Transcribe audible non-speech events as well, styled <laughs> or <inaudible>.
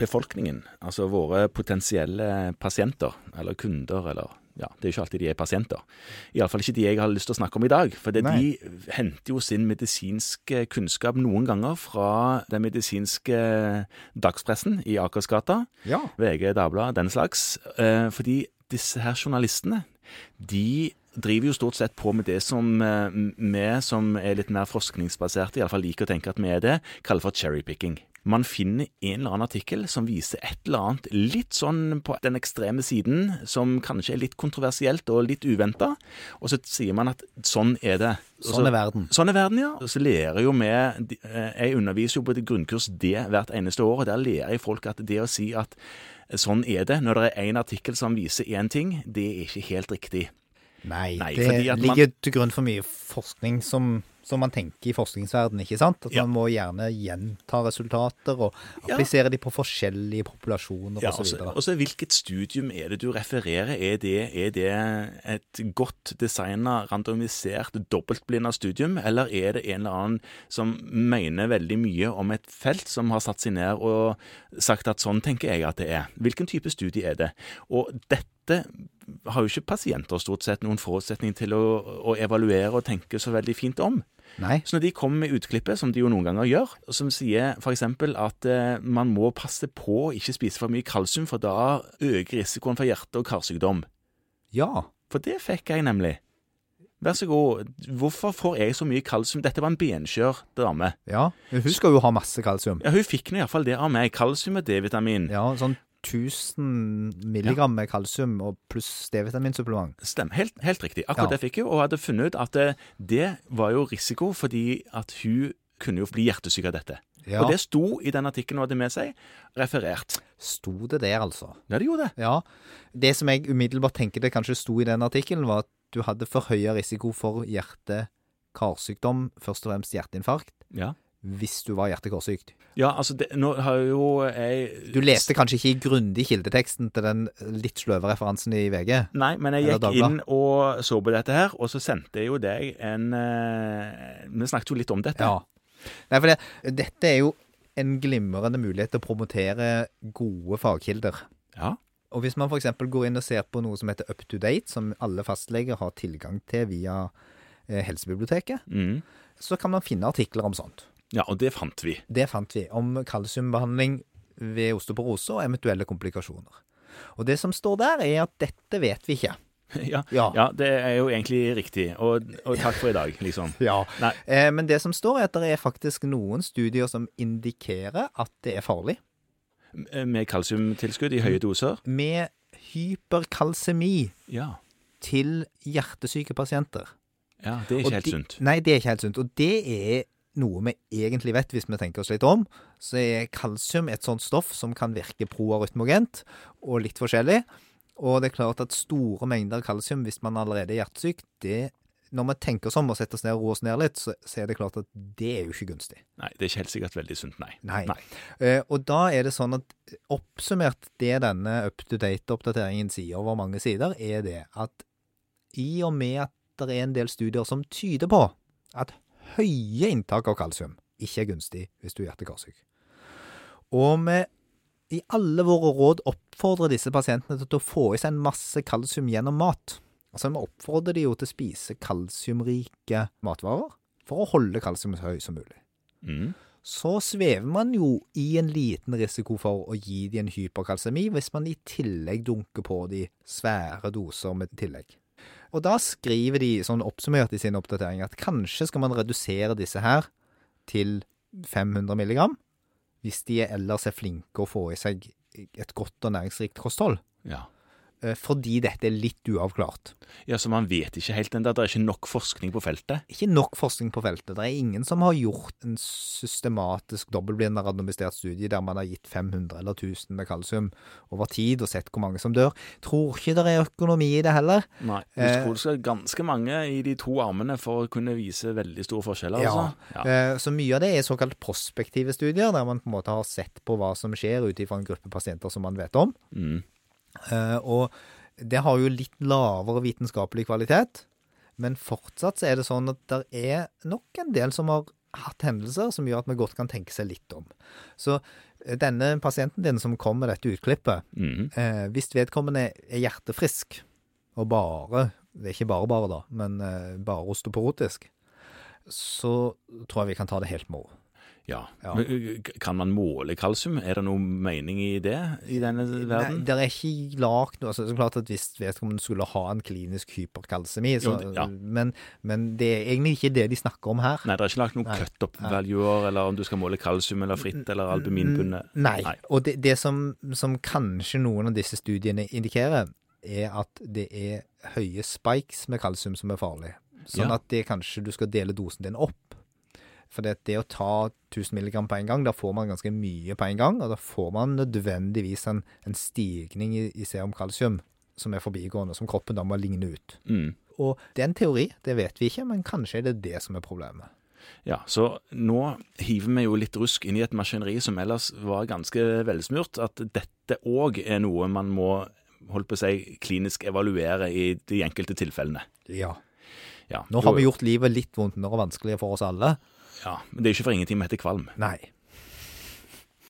befolkningen, altså våre potensielle pasienter, eller kunder, eller ja, det er jo ikke alltid de er pasienter. Iallfall ikke de jeg har lyst til å snakke om i dag. For de henter jo sin medisinske kunnskap noen ganger fra den medisinske dagspressen i Akersgata, Ja. VG, Dagbladet, den slags. Eh, fordi disse her journalistene, de driver jo stort sett på med det som eh, vi som er litt mer forskningsbaserte, iallfall liker å tenke at vi er det, kaller for cherrypicking. Man finner en eller annen artikkel som viser et eller annet litt sånn på den ekstreme siden, som kanskje er litt kontroversielt og litt uventa, og så sier man at sånn er det. Også, Sånn er verden. Sånn er verden, ja. Og så lærer jo vi eh, Jeg underviser jo på et grunnkurs det hvert eneste år, og der lærer jeg folk at det å si at sånn er det, når det er én artikkel som viser én ting, det er ikke helt riktig. Nei, Nei, det ligger man- til grunn for mye forskning som, som man tenker i forskningsverdenen, ikke sant? At Ja. man må gjerne gjenta resultater og Ja. applisere de på forskjellige populasjoner Ja, og så hvilket studium er det du refererer? Er det, er det et godt designa, randomisert, dobbeltblinda studium, eller er det en eller annen som mener veldig mye om et felt, som har satt seg ned og sagt at sånn tenker jeg at det er? Hvilken type studie er det? Og dette har jo ikke pasienter stort sett noen forutsetning til å, å evaluere og tenke så veldig fint om. Nei. Så når de kommer med utklippet, som de jo noen ganger gjør, som sier f.eks. at eh, man må passe på å ikke spise for mye kalsium, for da øker risikoen for hjerte- og karsykdom. Ja. For det fikk jeg nemlig. Vær så god, hvorfor får jeg så mye kalsium? Dette var en benskjør dame. ja. Hun skal jo ha masse kalsium. Ja, Hun fikk nå iallfall det av meg. Kalsium og D-vitamin. Ja, sånn 1000 milligram med kalsium og pluss D-vitaminsupplement. Stemmer. Helt, helt riktig. Akkurat Ja. det fikk hun, og hadde funnet ut at det, det var jo risiko fordi at hun kunne jo bli hjertesyk av dette. Ja. Og det sto i den artikkelen hun hadde med seg, referert. Sto det der, altså? Ja, det gjorde det. Ja. Det som jeg umiddelbart tenker det kanskje sto i den artikkelen, var at du hadde forhøya risiko for hjerte-karsykdom, først og fremst hjerteinfarkt, Ja. Hvis du var hjerte-karsykt. Ja, altså, det, nå har jo jeg Du leste kanskje ikke grundig kildeteksten til den litt sløve referansen i VG? Nei, men jeg gikk inn og så på dette her, og så sendte jeg jo deg en eh, Vi snakket jo litt om dette. Ja. Nei, for det, dette er jo en glimrende mulighet til å promotere gode fagkilder. Ja. Og hvis man f.eks. går inn og ser på noe som heter Up to Date, som alle fastleger har tilgang til via eh, Helsebiblioteket, Mm. så kan man finne artikler om sånt. Ja, og det fant vi. Det fant vi om kalsiumbehandling ved osteoporose og eventuelle komplikasjoner. Og det som står der, er at dette vet vi ikke. <laughs> ja. Ja. ja, det er jo egentlig riktig. Og, og <laughs> takk for i dag, liksom. Ja. Eh, men det som står, er at det er faktisk noen studier som indikerer at det er farlig. Med kalsiumtilskudd i høye doser. Med hyperkalsemi Ja. til hjertesyke pasienter. ja det er ikke helt de- sunt. Nei, det er ikke helt sunt. Og det er noe vi egentlig vet, hvis vi tenker oss litt om. Så er kalsium et sånt stoff som kan virke proarytmogent, og litt forskjellig. Og det er klart at store mengder kalsium, hvis man allerede er hjertesyk, det Når vi tenker oss om og setter oss ned og roer oss ned litt, så, så er det klart at det er jo ikke gunstig. Nei, det er ikke helt sikkert veldig sunt, nei. Nei. Nei. Uh, og da er det sånn at oppsummert det denne up-to-date-oppdateringen sier over mange sider, er det at i og med at det er en del studier som tyder på at høye inntak av kalsium ikke er gunstig hvis du er hjerte-karsyk. Og vi i alle våre råd oppfordrer disse pasientene til å få i seg en masse kalsium gjennom mat. Altså Vi oppfordrer de jo til å spise kalsiumrike matvarer for å holde kalsium så høy som mulig Mm. så svever man jo i en liten risiko for å gi de en hyperkalsemi hvis man i tillegg dunker på de svære doser med tillegg. Og da skriver de sånn oppsummert i sin oppdatering at kanskje skal man redusere disse her til 500 milligram, hvis de ellers er flinke å få i seg et godt og næringsrikt kosthold. Ja. Eh, Fordi dette er litt uavklart. ja, så man vet ikke helt ennå. Det er ikke nok forskning på feltet. Ikke nok forskning på feltet. Det er ingen som har gjort en systematisk dobbeltblinda randomisert studie der man har gitt 500 eller 1000 med kalsium over tid og sett hvor mange som dør. Tror ikke det er økonomi i det heller. Nei. Du Eh, tror det skal ganske mange i de to armene for å kunne vise veldig store forskjeller, Ja. altså. Ja. Eh, Så mye av det er såkalt prospektive studier, der man på en måte har sett på hva som skjer ut ifra en gruppe pasienter som man vet om. Mm. Eh, Og det har jo litt lavere vitenskapelig kvalitet. Men fortsatt så er det sånn at det er nok en del som har hatt hendelser som gjør at vi godt kan tenke seg litt om. Så eh, denne pasienten din som kom med dette utklippet, Mhm. eh, hvis vedkommende er hjertefrisk, og bare Det er ikke bare bare, da, men eh, bare osteoporotisk, så tror jeg vi kan ta det helt med ro. Ja. Ja. Kan man måle kalsium? Er det noen mening i det i denne verden? Nei, det er ikke lagt noe altså, Det er klart at Hvis vedkommende skulle ha en klinisk hyperkalsemi så, Jo, ja. men, men det er egentlig ikke det de snakker om her. Nei, det er ikke lagt noen cut-up-valuer, eller om du skal måle kalsium eller fritt eller albuminbundet? Nei. Nei. Og det, det som, som kanskje noen av disse studiene indikerer, er at det er høye spikes med kalsium som er farlig. Sånn Ja. at det kanskje du skal dele dosen din opp. For det, det å ta 1000 milligram på en gang, da får man ganske mye på en gang, og da får man nødvendigvis en, en stigning i, i serumkalsium som er forbigående, som kroppen da må ligne ut. Mm. Og det er en teori, det vet vi ikke, men kanskje er det det som er problemet. Ja, så nå hiver vi jo litt rusk inn i et maskineri som ellers var ganske velsmurt. At dette òg er noe man må holdt på å si, klinisk evaluere i de enkelte tilfellene. Ja. Ja, Nå har vi gjort livet litt vondtere og vanskeligere for oss alle. Ja, Men det er ikke for ingenting vi heter kvalm. Nei.